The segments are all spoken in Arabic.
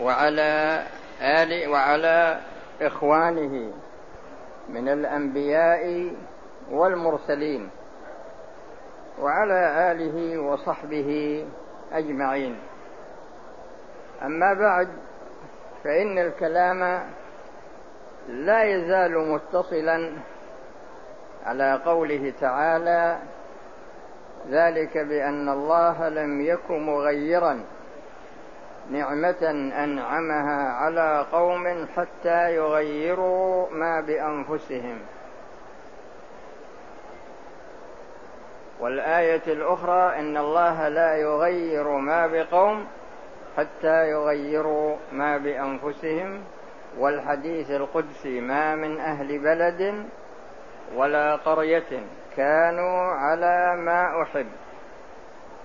وعلى آل وعلى إخوانه من الأنبياء والمرسلين وعلى آله وصحبه أجمعين. أما بعد فإن الكلام لا يزال متصلا على قوله تعالى ذلك بأن الله لم يك مغيرا نعمة أنعمها على قوم حتى يغيروا ما بأنفسهم. والآية الأخرى إن الله لا يغير ما بقوم حتى يغيروا ما بأنفسهم. والحديث القدسي ما من أهل بلد ولا قرية كانوا على ما أحب.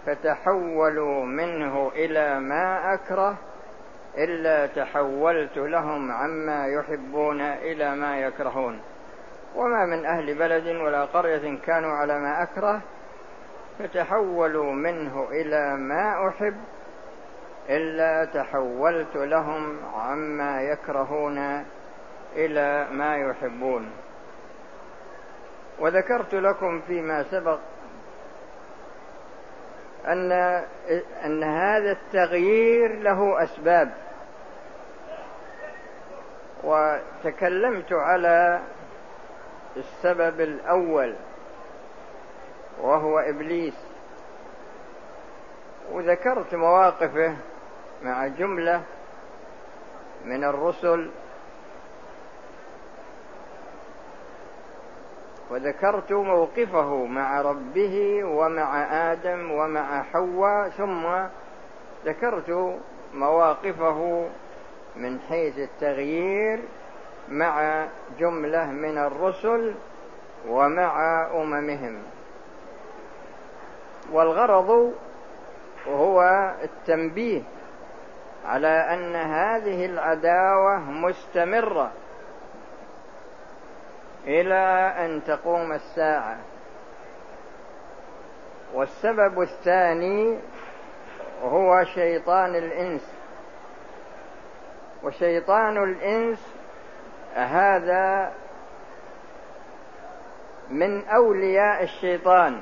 فتحولوا منه إلى ما أكره إلا تحولت لهم عما يحبون إلى ما يكرهون. وما من أهل بلد ولا قرية كانوا على ما أكره فتحولوا منه إلى ما أحب إلا تحولت لهم عما يكرهون إلى ما يحبون. وذكرت لكم فيما سبق أن أن هذا التغيير له أسباب. وتكلمت على السبب الأول وهو إبليس. وذكرت مواقفه مع جملة من الرسل وذكرت موقفه مع ربه ومع آدم ومع حواء ثم ذكرت مواقفه من حيث التغيير مع جملة من الرسل ومع أممهم. والغرض هو التنبيه على أن هذه العداوة مستمرة. إلى أن تقوم الساعة. والسبب الثاني هو شيطان الإنس. وشيطان الإنس هذا من أولياء الشيطان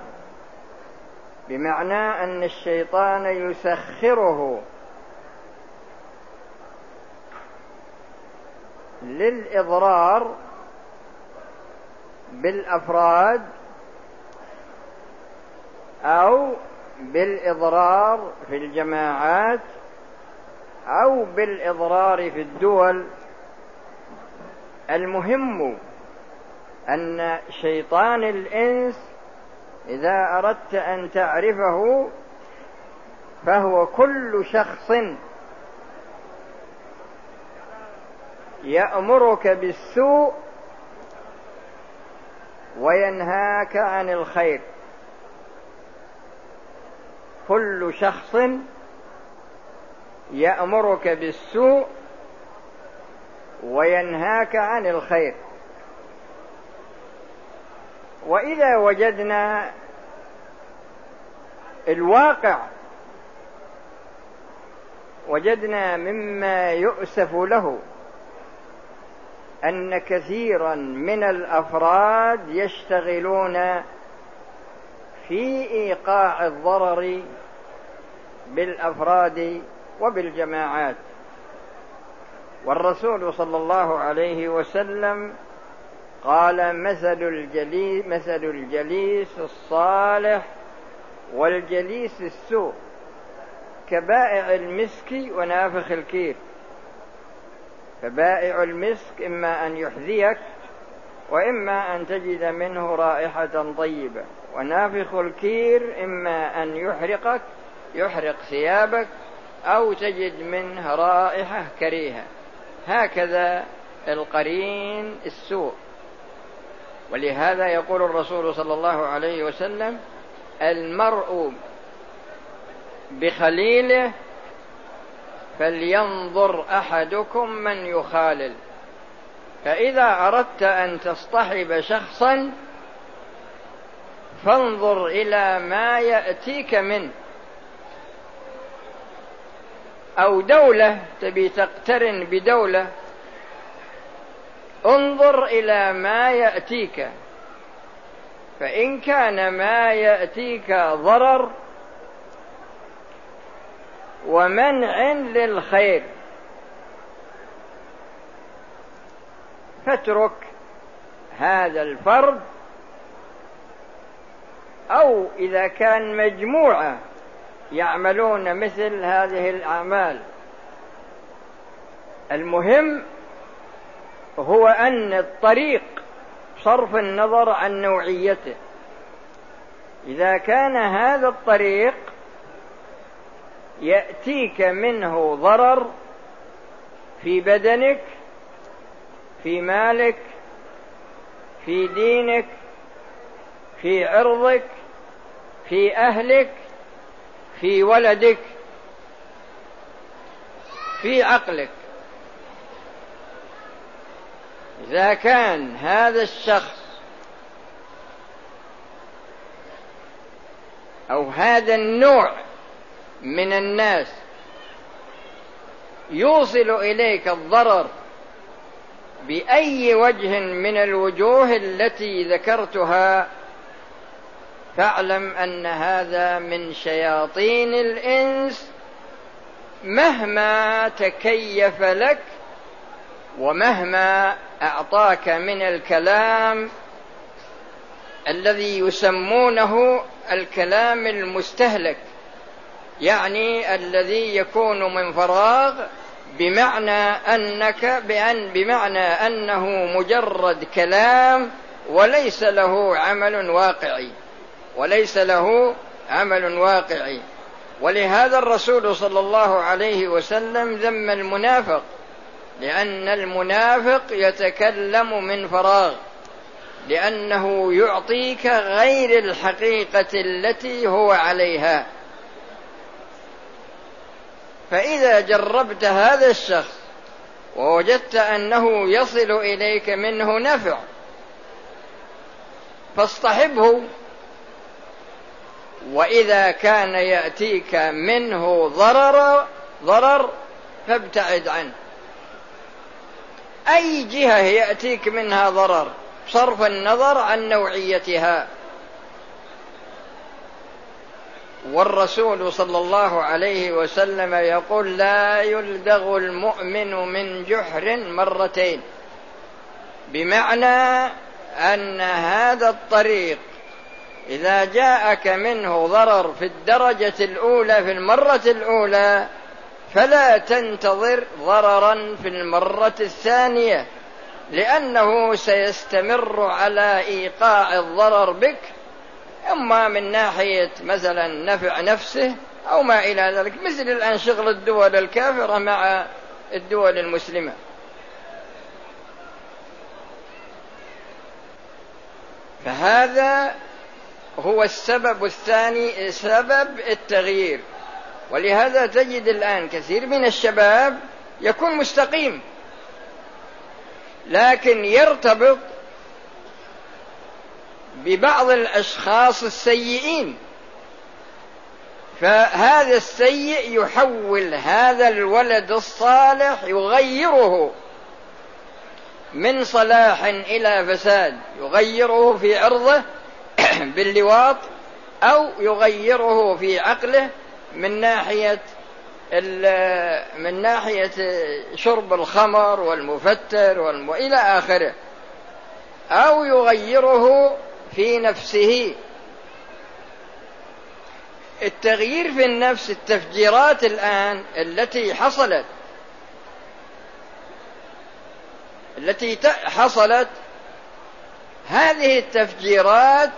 بمعنى أن الشيطان يسخره للإضرار بالأفراد أو بالإضرار في الجماعات أو بالإضرار في الدول. المهم أن شيطان الإنس إذا أردت أن تعرفه فهو كل شخص يأمرك بالسوء وينهاك عن الخير. كل شخص يأمرك بالسوء وينهاك عن الخير. وإذا وجدنا الواقع وجدنا مما يؤسف له أن كثيرا من الأفراد يشتغلون في إيقاع الضرر بالأفراد وبالجماعات. والرسول صلى الله عليه وسلم قال مثل الجليس مثل الجليس الصالح والجليس السوء كبائع المسك ونافخ الكير. فبائع المسك إما أن يحذيك وإما أن تجد منه رائحة طيبة ونافخ الكير إما أن يحرقك يحرق ثيابك أو تجد منه رائحة كريهة. هكذا القرين السوء. ولهذا يقول الرسول صلى الله عليه وسلم المرء بخليله فلينظر أحدكم من يخالل. فإذا أردت أن تصطحب شخصا فانظر إلى ما يأتيك منه أو دولة تبي تقترن بدولة انظر إلى ما يأتيك. فإن كان ما يأتيك ضرر ومنع للخير. فاترك هذا الفرد أو إذا كان مجموعة يعملون مثل هذه الأعمال. المهم هو أن الطريق صرف النظر عن نوعيته. إذا كان هذا الطريق يأتيك منه ضرر في بدنك في مالك في دينك في عرضك في أهلك في ولدك في عقلك. إذا كان هذا الشخص أو هذا النوع من الناس يوصل إليك الضرر بأي وجه من الوجوه التي ذكرتها فاعلم أن هذا من شياطين الإنس مهما تكيف لك ومهما أعطاك من الكلام الذي يسمونه الكلام المستهلك. يعني الذي يكون من فراغ بمعنى أنك بأن بمعنى أنه مجرد كلام وليس له عمل واقعي. وليس له عمل واقعي. ولهذا الرسول صلى الله عليه وسلم ذم المنافق لأن المنافق يتكلم من فراغ لأنه يعطيك غير الحقيقة التي هو عليها. فإذا جربت هذا الشخص ووجدت أنه يصل إليك منه نفع فاصطحبه. وإذا كان يأتيك منه ضرر ضرر فابتعد عنه. أي جهة يأتيك منها ضرر؟ صرف النظر عن نوعيتها. والرسول صلى الله عليه وسلم يقول لا يلدغ المؤمن من جحر مرتين. بمعنى أن هذا الطريق إذا جاءك منه ضرر في الدرجة الأولى في المرة الأولى فلا تنتظر ضررا في المرة الثانية لأنه سيستمر على إيقاع الضرر بك إما من ناحية مثلا نفع نفسه أو ما إلى ذلك مثل الآن شغل الدول الكافرة مع الدول المسلمة. فهذا هو السبب الثاني سبب التغيير. ولهذا تجد الآن كثير من الشباب يكون مستقيم لكن يرتبط ببعض الأشخاص السيئين. فهذا السيء يحول هذا الولد الصالح يغيره من صلاح إلى فساد. يغيره في عرضه باللواط أو يغيره في عقله من ناحية من ناحية شرب الخمر والمفتر والم... إلى آخره. أو يغيره في نفسه. التغيير في النفس التفجيرات الآن التي حصلت التي حصلت هذه التفجيرات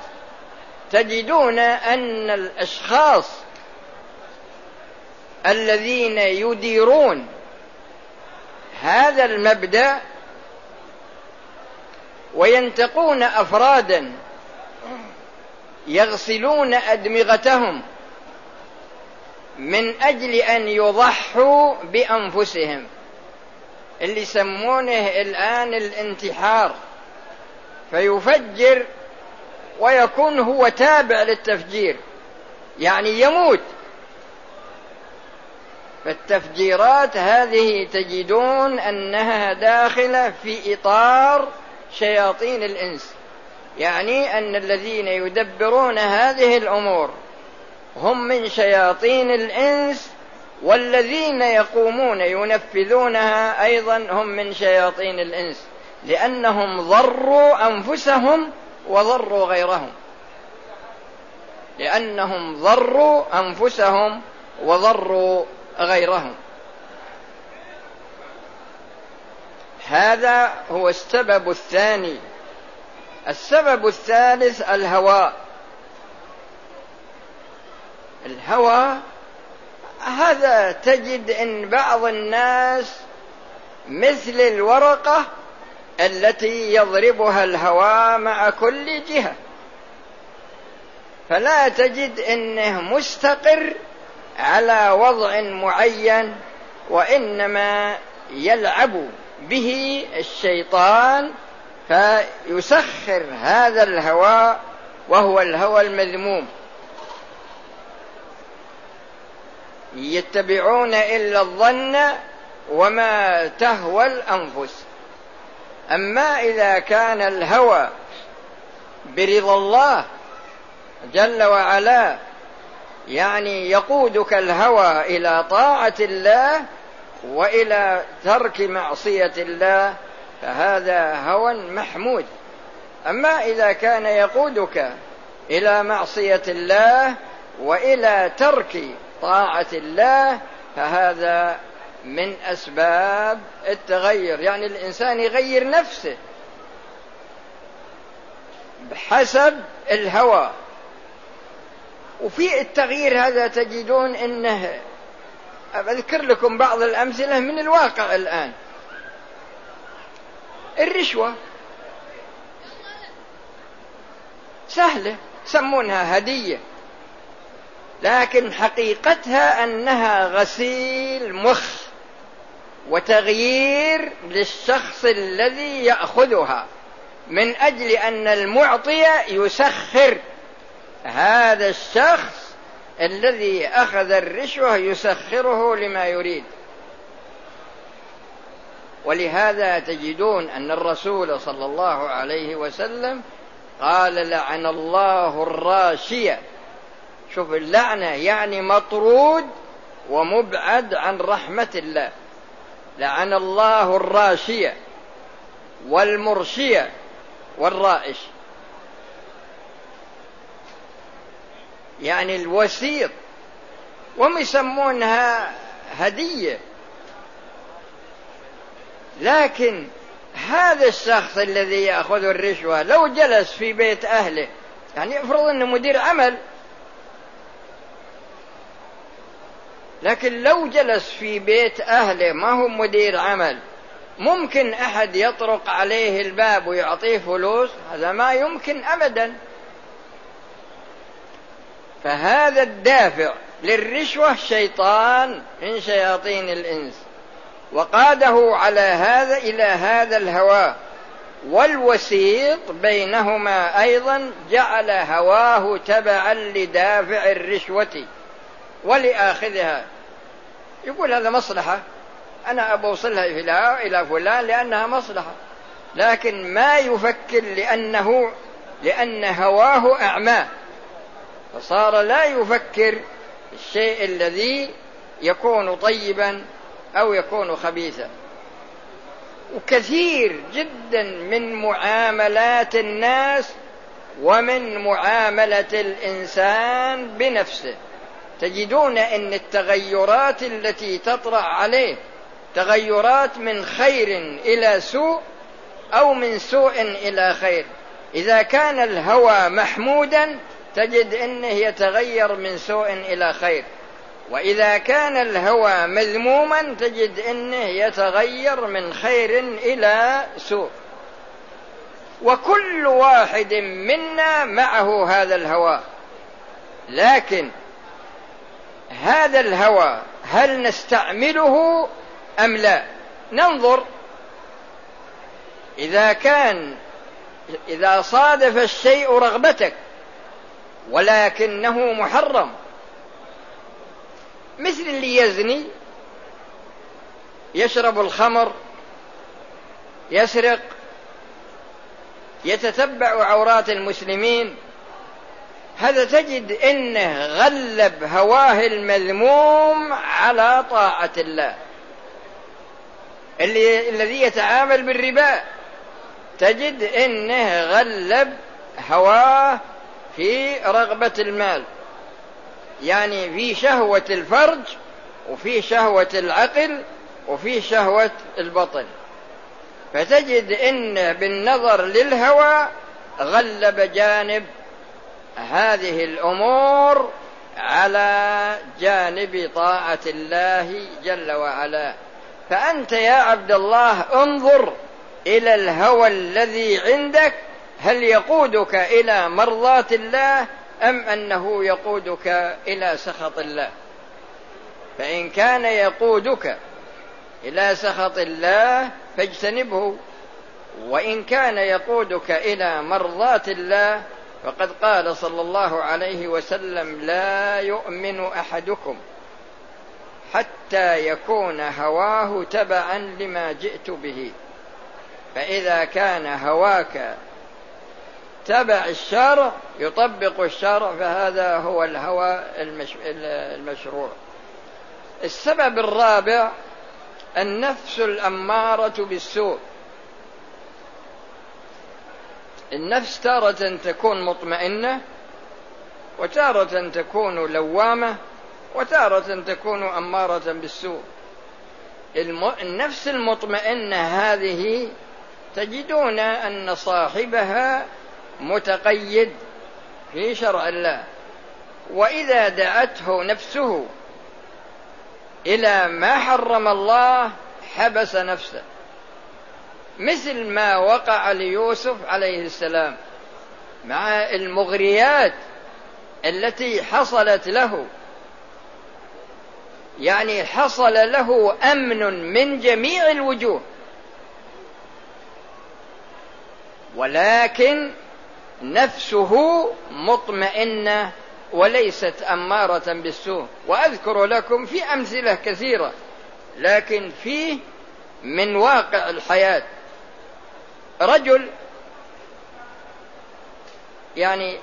تجدون أن الأشخاص الذين يديرون هذا المبدأ وينتقون أفرادا يغسلون أدمغتهم من أجل أن يضحوا بأنفسهم. اللي يسمونه الآن الانتحار فيفجر ويكون هو تابع للتفجير يعني يموت. فالتفجيرات هذه تجدون أنها داخلة في إطار شياطين الإنس. يعني أن الذين يدبرون هذه الأمور هم من شياطين الإنس والذين يقومون ينفذونها أيضا هم من شياطين الإنس لأنهم ضروا أنفسهم وضروا غيرهم. لأنهم ضروا أنفسهم وضروا غيرهم. هذا هو السبب الثاني السبب الثالث الهواء الهوى هذا تجد إن بعض الناس مثل الورقة التي يضربها الهواء مع كل جهة. فلا تجد إنه مستقر على وضع معين وإنما يلعب به الشيطان فيسخر هذا الهواء وهو الهوى المذموم. يتبعون إلا الظن وما تهوى الأنفس. أما إذا كان الهوى برضا الله جل وعلا يعني يقودك الهوى إلى طاعة الله وإلى ترك معصية الله فهذا هوى محمود. أما إذا كان يقودك إلى معصية الله وإلى ترك طاعة الله فهذا من أسباب التغير. يعني الإنسان يغير نفسه بحسب الهوى. وفي التغيير هذا تجدون إنه أذكر لكم بعض الأمثلة من الواقع الآن. الرشوة. سهلة يسمونها هدية. لكن حقيقتها أنها غسيل مخ وتغيير للشخص الذي يأخذها من أجل أن المعطي يسخر. هذا الشخص الذي أخذ الرشوة يسخره لما يريد. ولهذا تجدون أن الرسول صلى الله عليه وسلم قال لعن الله الراشية. شوف اللعنة يعني مطرود ومبعد عن رحمة الله. لعن الله الراشية والمرشية والرائش. يعني الوسيط. وهم يسمونها هدية. لكن هذا الشخص الذي يأخذ الرشوة لو جلس في بيت أهله يعني افرض أنه مدير عمل لكن لو جلس في بيت أهله ما هو مدير عمل ممكن أحد يطرق عليه الباب ويعطيه فلوس؟ هذا ما يمكن أبدا. فهذا الدافع للرشوة شيطان من شياطين الإنس. وقاده على هذا إلى هذا الهوى والوسيط بينهما أيضا جعل هواه تبعا لدافع الرشوة ولآخذها. يقول هذا مصلحة. أنا أبوصلها إلى فلان لأنها مصلحة. لكن ما يفكر لأنه لأن هواه أعماه فصار لا يفكر الشيء الذي يكون طيبا أو يكون خبيثا. وكثير جدا من معاملات الناس ومن معاملة الإنسان بنفسه. تجدون إن التغيرات التي تطرأ عليه تغيرات من خير إلى سوء أو من سوء إلى خير. إذا كان الهوى محمودا تجد إنه يتغير من سوء إلى خير. وإذا كان الهوى مذموما تجد إنه يتغير من خير إلى سوء. وكل واحد منا معه هذا الهوى. لكن هذا الهوى هل نستعمله أم لا؟ ننظر. إذا كان إذا صادف الشيء رغبتك ولكنه محرم مثل اللي يزني يشرب الخمر يسرق يتتبع عورات المسلمين. هذا تجد إنه غلب هواه المذموم على طاعة الله. اللي الذي يتعامل بالربا. تجد إنه غلب هواه في رغبة المال. يعني في شهوة الفرج وفي شهوة العقل وفي شهوة البطن. فتجد إن بالنظر للهوى غلب جانب هذه الأمور على جانب طاعة الله جل وعلا. فأنت يا عبد الله انظر إلى الهوى الذي عندك. هل يقودك إلى مرضاه الله؟ أم أنه يقودك إلى سخط الله؟ فإن كان يقودك إلى سخط الله فاجتنبه وإن كان يقودك إلى مرضاه الله فقد قال صلى الله عليه وسلم لا يؤمن أحدكم حتى يكون هواه تبعا لما جئت به فإذا كان هواك تبع الشرع يطبق الشرع فهذا هو الهوى المشروع. السبب الرابع النفس الأمارة بالسوء. النفس تارة تكون مطمئنة وتارة تكون لوامة وتارة تكون أمارة بالسوء. النفس المطمئنة هذه تجدون أن صاحبها متقيد في شرع الله. وإذا دعته نفسه إلى ما حرم الله حبس نفسه. مثل ما وقع ليوسف عليه السلام مع المغريات التي حصلت له. يعني حصل له أمن من جميع الوجوه. ولكن نفسه مطمئنة وليست أمارة بالسوء. وأذكر لكم في أمثلة كثيرة لكن فيه من واقع الحياة. رجل يعني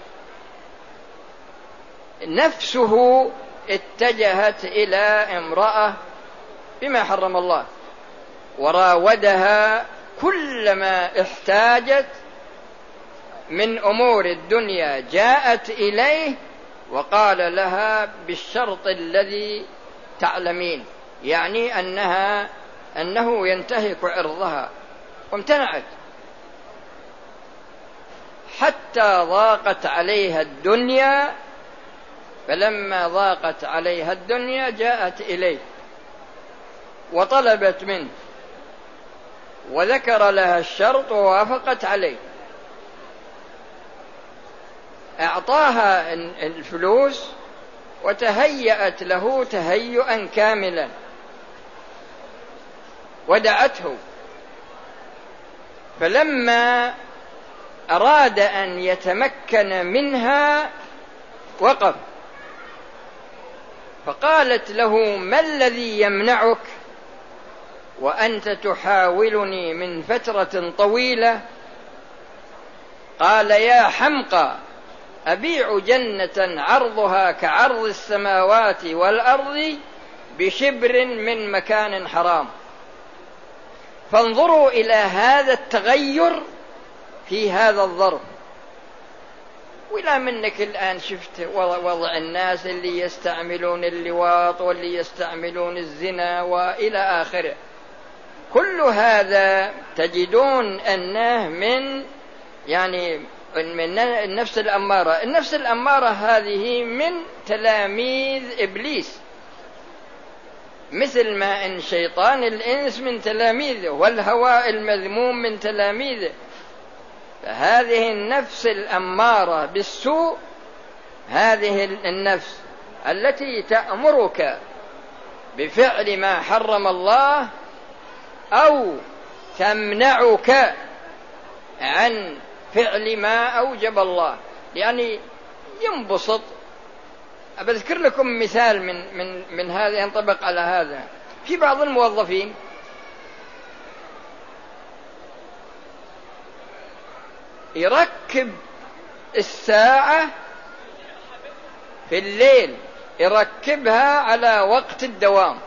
نفسه اتجهت إلى امرأة بما حرم الله وراودها كلما احتاجت من أمور الدنيا جاءت إليه وقال لها بالشرط الذي تعلمين يعني أنها أنه ينتهك عرضها. وامتنعت حتى ضاقت عليها الدنيا فلما ضاقت عليها الدنيا جاءت إليه. وطلبت منه. وذكر لها الشرط ووافقت عليه. أعطاها الفلوس وتهيأت له تهيئا كاملا. ودعته. فلما أراد أن يتمكن منها وقف. فقالت له ما الذي يمنعك؟ وأنت تحاولني من فترة طويلة. قال يا حمقى أبيع جنة عرضها كعرض السماوات والأرض بشبر من مكان حرام. فانظروا إلى هذا التغير في هذا الظرف. ولا منك الآن شفت وضع الناس اللي يستعملون اللواط واللي يستعملون الزنا وإلى آخره. كل هذا تجدون أنه من يعني من النفس الأمارة. النفس الأمارة هذه من تلاميذ إبليس. مثل ما إن شيطان الإنس من تلاميذه والهواء المذموم من تلاميذه فهذه النفس الأمارة بالسوء هذه النفس التي تأمرك بفعل ما حرم الله أو تمنعك عن فعل ما أوجب الله. يعني ينبسط. أذكر لكم مثال من من من هذا ينطبق على هذا. في بعض الموظفين يركب الساعة في الليل يركبها على وقت الدوام.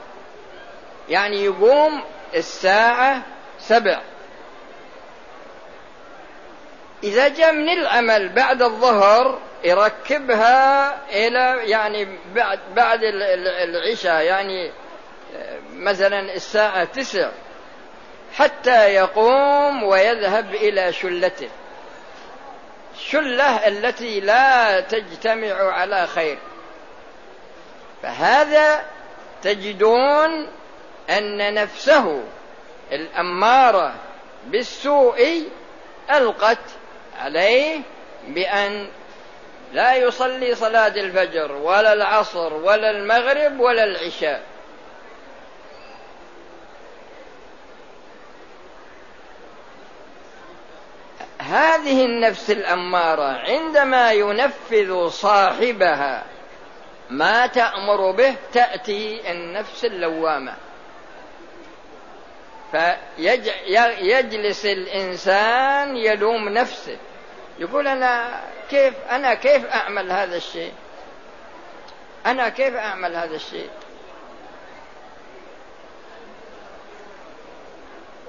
يعني يقوم الساعة سبع. إذا جاء من العمل بعد الظهر يركبها إلى يعني بعد بعد العشاء يعني مثلا الساعة تسع حتى يقوم ويذهب إلى شلته. الشلة التي لا تجتمع على خير. فهذا تجدون أن نفسه الأمارة بالسوء ألقت عليه بأن لا يصلي صلاة الفجر ولا العصر ولا المغرب ولا العشاء. هذه النفس الأمارة عندما ينفذ صاحبها ما تأمر به تأتي النفس اللوامة. فيجلس الإنسان يلوم نفسه. يقول أنا كيف أنا كيف أعمل هذا الشيء؟ أنا كيف أعمل هذا الشيء؟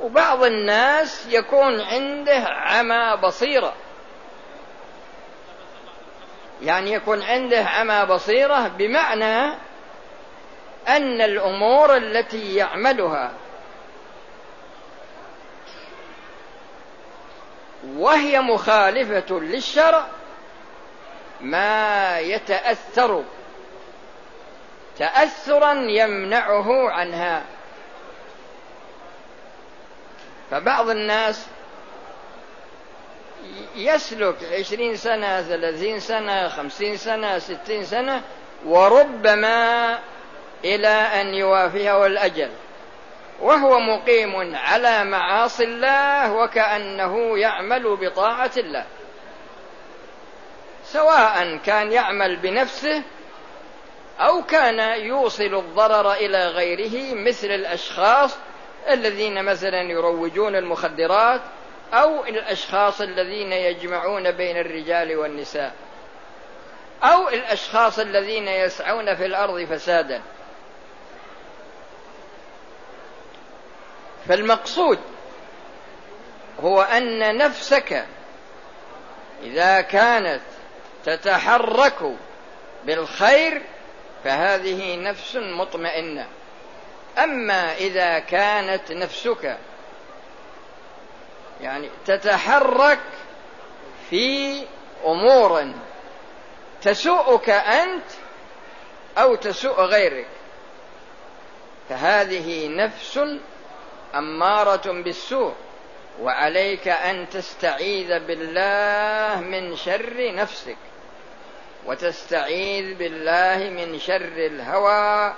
وبعض الناس يكون عنده عمى بصيرة. يعني يكون عنده عمى بصيرة بمعنى أن الأمور التي يعملها وهي مخالفة للشرع ما يتأثر تأثرا يمنعه عنها. فبعض الناس يسلك عشرين سنة ثلاثين سنة خمسين سنة ستين سنة وربما إلى أن يوافيه الأجل. وهو مقيم على معاصي الله وكأنه يعمل بطاعة الله. سواء كان يعمل بنفسه أو كان يوصل الضرر إلى غيره مثل الأشخاص الذين مثلا يروجون المخدرات أو الأشخاص الذين يجمعون بين الرجال والنساء أو الأشخاص الذين يسعون في الأرض فسادا. فالمقصود هو أن نفسك إذا كانت تتحرك بالخير فهذه نفس مطمئنة. أما إذا كانت نفسك يعني تتحرك في أمور تسوءك أنت أو تسوء غيرك فهذه نفس أمارة بالسوء وعليك أن تستعيذ بالله من شر نفسك وتستعيذ بالله من شر الهوى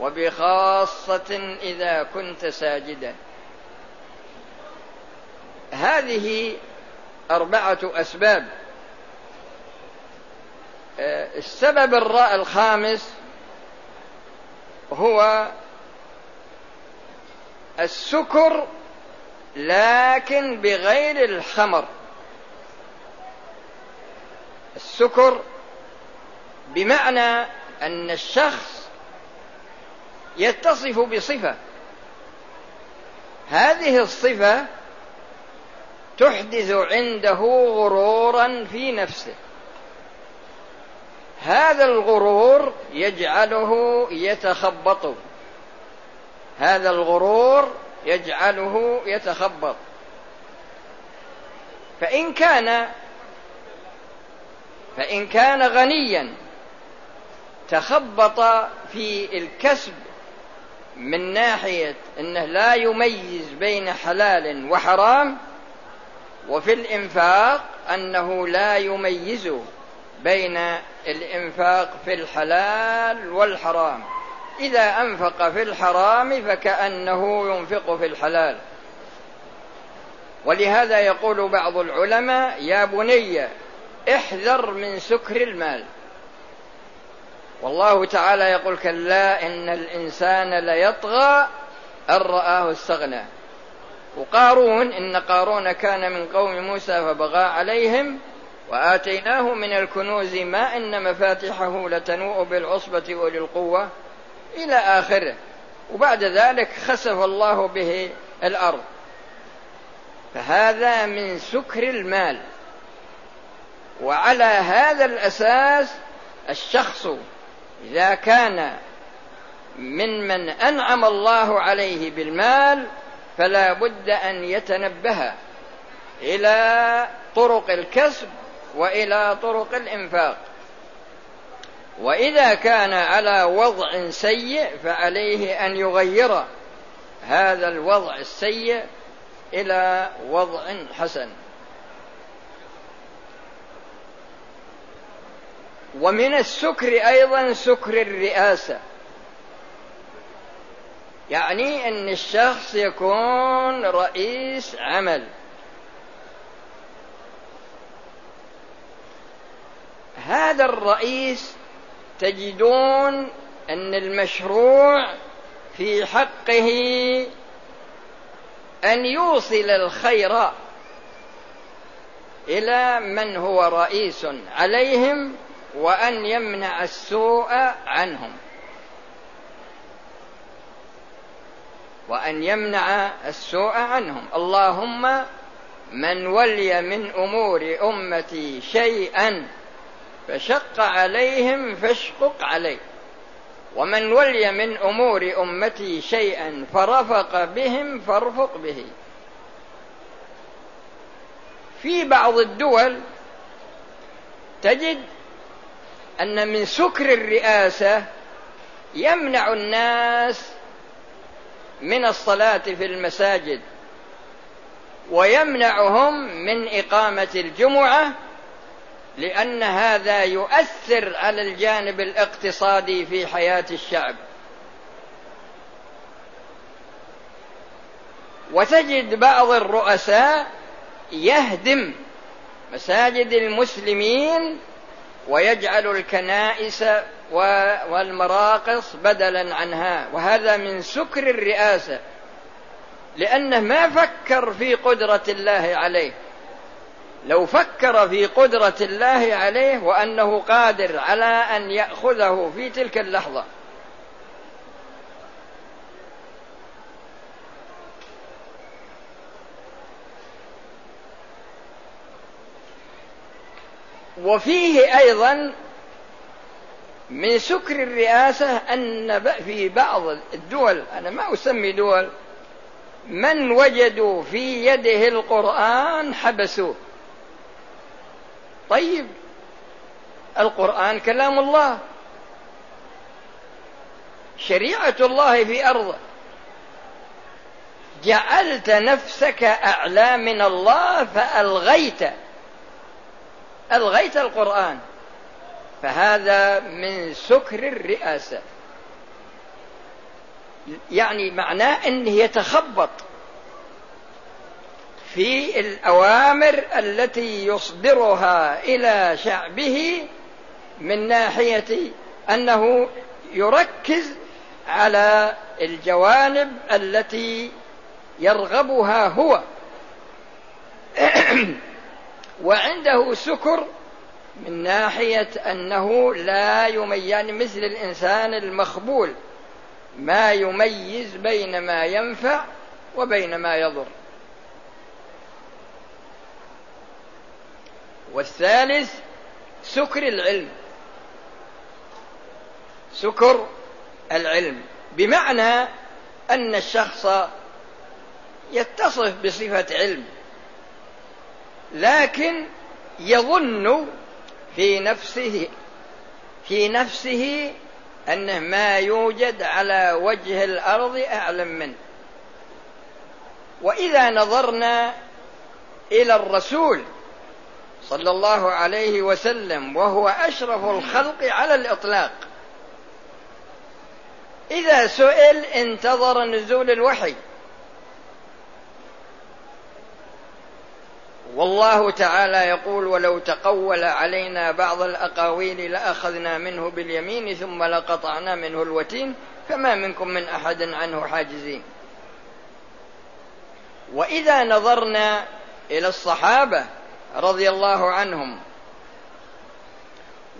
وبخاصة إذا كنت ساجدا. هذه أربعة أسباب. آه، السبب الخامس هو السكر لكن بغير الخمر. السكر بمعنى أن الشخص يتصف بصفة. هذه الصفة تحدث عنده غرورا في نفسه. هذا الغرور يجعله يتخبط هذا الغرور يجعله يتخبط. فإن كان فإن كان غنيا تخبط في الكسب من ناحية أنه لا يميز بين حلال وحرام وفي الإنفاق أنه لا يميز بين الإنفاق في الحلال والحرام. إذا أنفق في الحرام فكأنه ينفق في الحلال. ولهذا يقول بعض العلماء يا بني احذر من سكر المال. والله تعالى يقول كلا إن الإنسان ليطغى أن رآه استغنى. وقارون إن قارون كان من قوم موسى فبغى عليهم وآتيناه من الكنوز ما إن مفاتحه لتنوء بالعصبة أولي القوة. إلى آخره. وبعد ذلك خسف الله به الأرض. فهذا من سكر المال. وعلى هذا الأساس الشخص إذا كان من من أنعم الله عليه بالمال فلا بد أن يتنبه إلى طرق الكسب وإلى طرق الإنفاق. وإذا كان على وضع سيء فعليه أن يغير هذا الوضع السيء إلى وضع حسن. ومن السكر أيضا سكر الرئاسة. يعني أن الشخص يكون رئيس عمل. هذا الرئيس تجدون أن المشروع في حقه أن يوصل الخير إلى من هو رئيس عليهم وأن يمنع السوء عنهم. وأن يمنع السوء عنهم. اللهم من ولي من أمور أمتي شيئا فشق عليهم فاشقق عليه. ومن ولي من أمور أمتي شيئا فرفق بهم فارفق به. في بعض الدول تجد أن من سكر الرئاسة يمنع الناس من الصلاة في المساجد ويمنعهم من إقامة الجمعة لأن هذا يؤثر على الجانب الاقتصادي في حياة الشعب. وتجد بعض الرؤساء يهدم مساجد المسلمين ويجعل الكنائس والمراقص بدلا عنها وهذا من سكر الرئاسة لأنه ما فكر في قدرة الله عليه. لو فكر في قدرة الله عليه وأنه قادر على أن يأخذه في تلك اللحظة. وفيه أيضا من سكر الرئاسة أن في بعض الدول أنا ما أسمي دول من وجدوا في يده القرآن حبسوه. طيب. القرآن كلام الله. شريعة الله في أرضه جعلت نفسك أعلى من الله فألغيت. ألغيت القرآن. فهذا من سكر الرئاسة. يعني معناه أنه يتخبط. في الأوامر التي يصدرها إلى شعبه من ناحية أنه يركز على الجوانب التي يرغبها هو. وعنده سكر من ناحية أنه لا يميز يعني مثل الإنسان المخبول ما يميز بين ما ينفع وبين ما يضر. والثالث سكر العلم. سكر العلم. بمعنى أن الشخص يتصف بصفة علم لكن يظن في نفسه في نفسه أنه ما يوجد على وجه الأرض أعلم منه. وإذا نظرنا إلى الرسول صلى الله عليه وسلم وهو أشرف الخلق على الإطلاق. إذا سئل انتظر نزول الوحي. والله تعالى يقول ولو تقول علينا بعض الأقاويل لأخذنا منه باليمين ثم لقطعنا منه الوتين فما منكم من أحد عنه حاجزين. وإذا نظرنا إلى الصحابة رضي الله عنهم.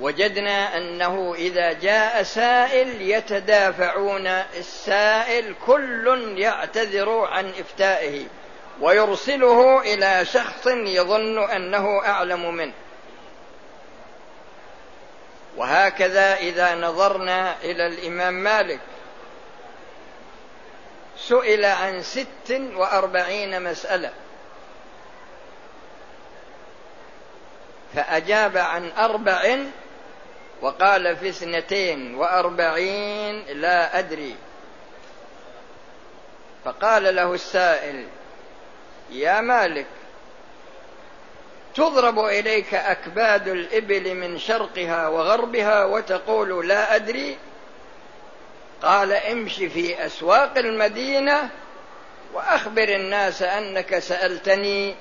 وجدنا أنه إذا جاء سائل يتدافعون السائل كل يعتذر عن إفتائه ويرسله إلى شخص يظن أنه أعلم منه. وهكذا إذا نظرنا إلى الإمام مالك. سئل عن ست وأربعين مسألة. فأجاب عن أربع وقال في اثنتين وأربعين لا أدري. فقال له السائل يا مالك تضرب إليك أكباد الإبل من شرقها وغربها وتقول لا أدري؟ قال امش في أسواق المدينة وأخبر الناس أنك سألتني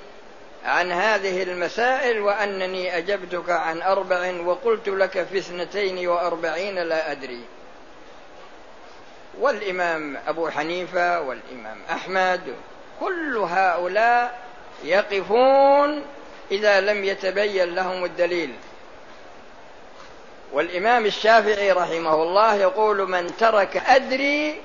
عن هذه المسائل وأنني أجبتك عن أربع وقلت لك في اثنتين وأربعين لا أدري. والإمام أبو حنيفة والإمام أحمد كل هؤلاء يقفون إذا لم يتبين لهم الدليل. والإمام الشافعي رحمه الله يقول من ترك أدري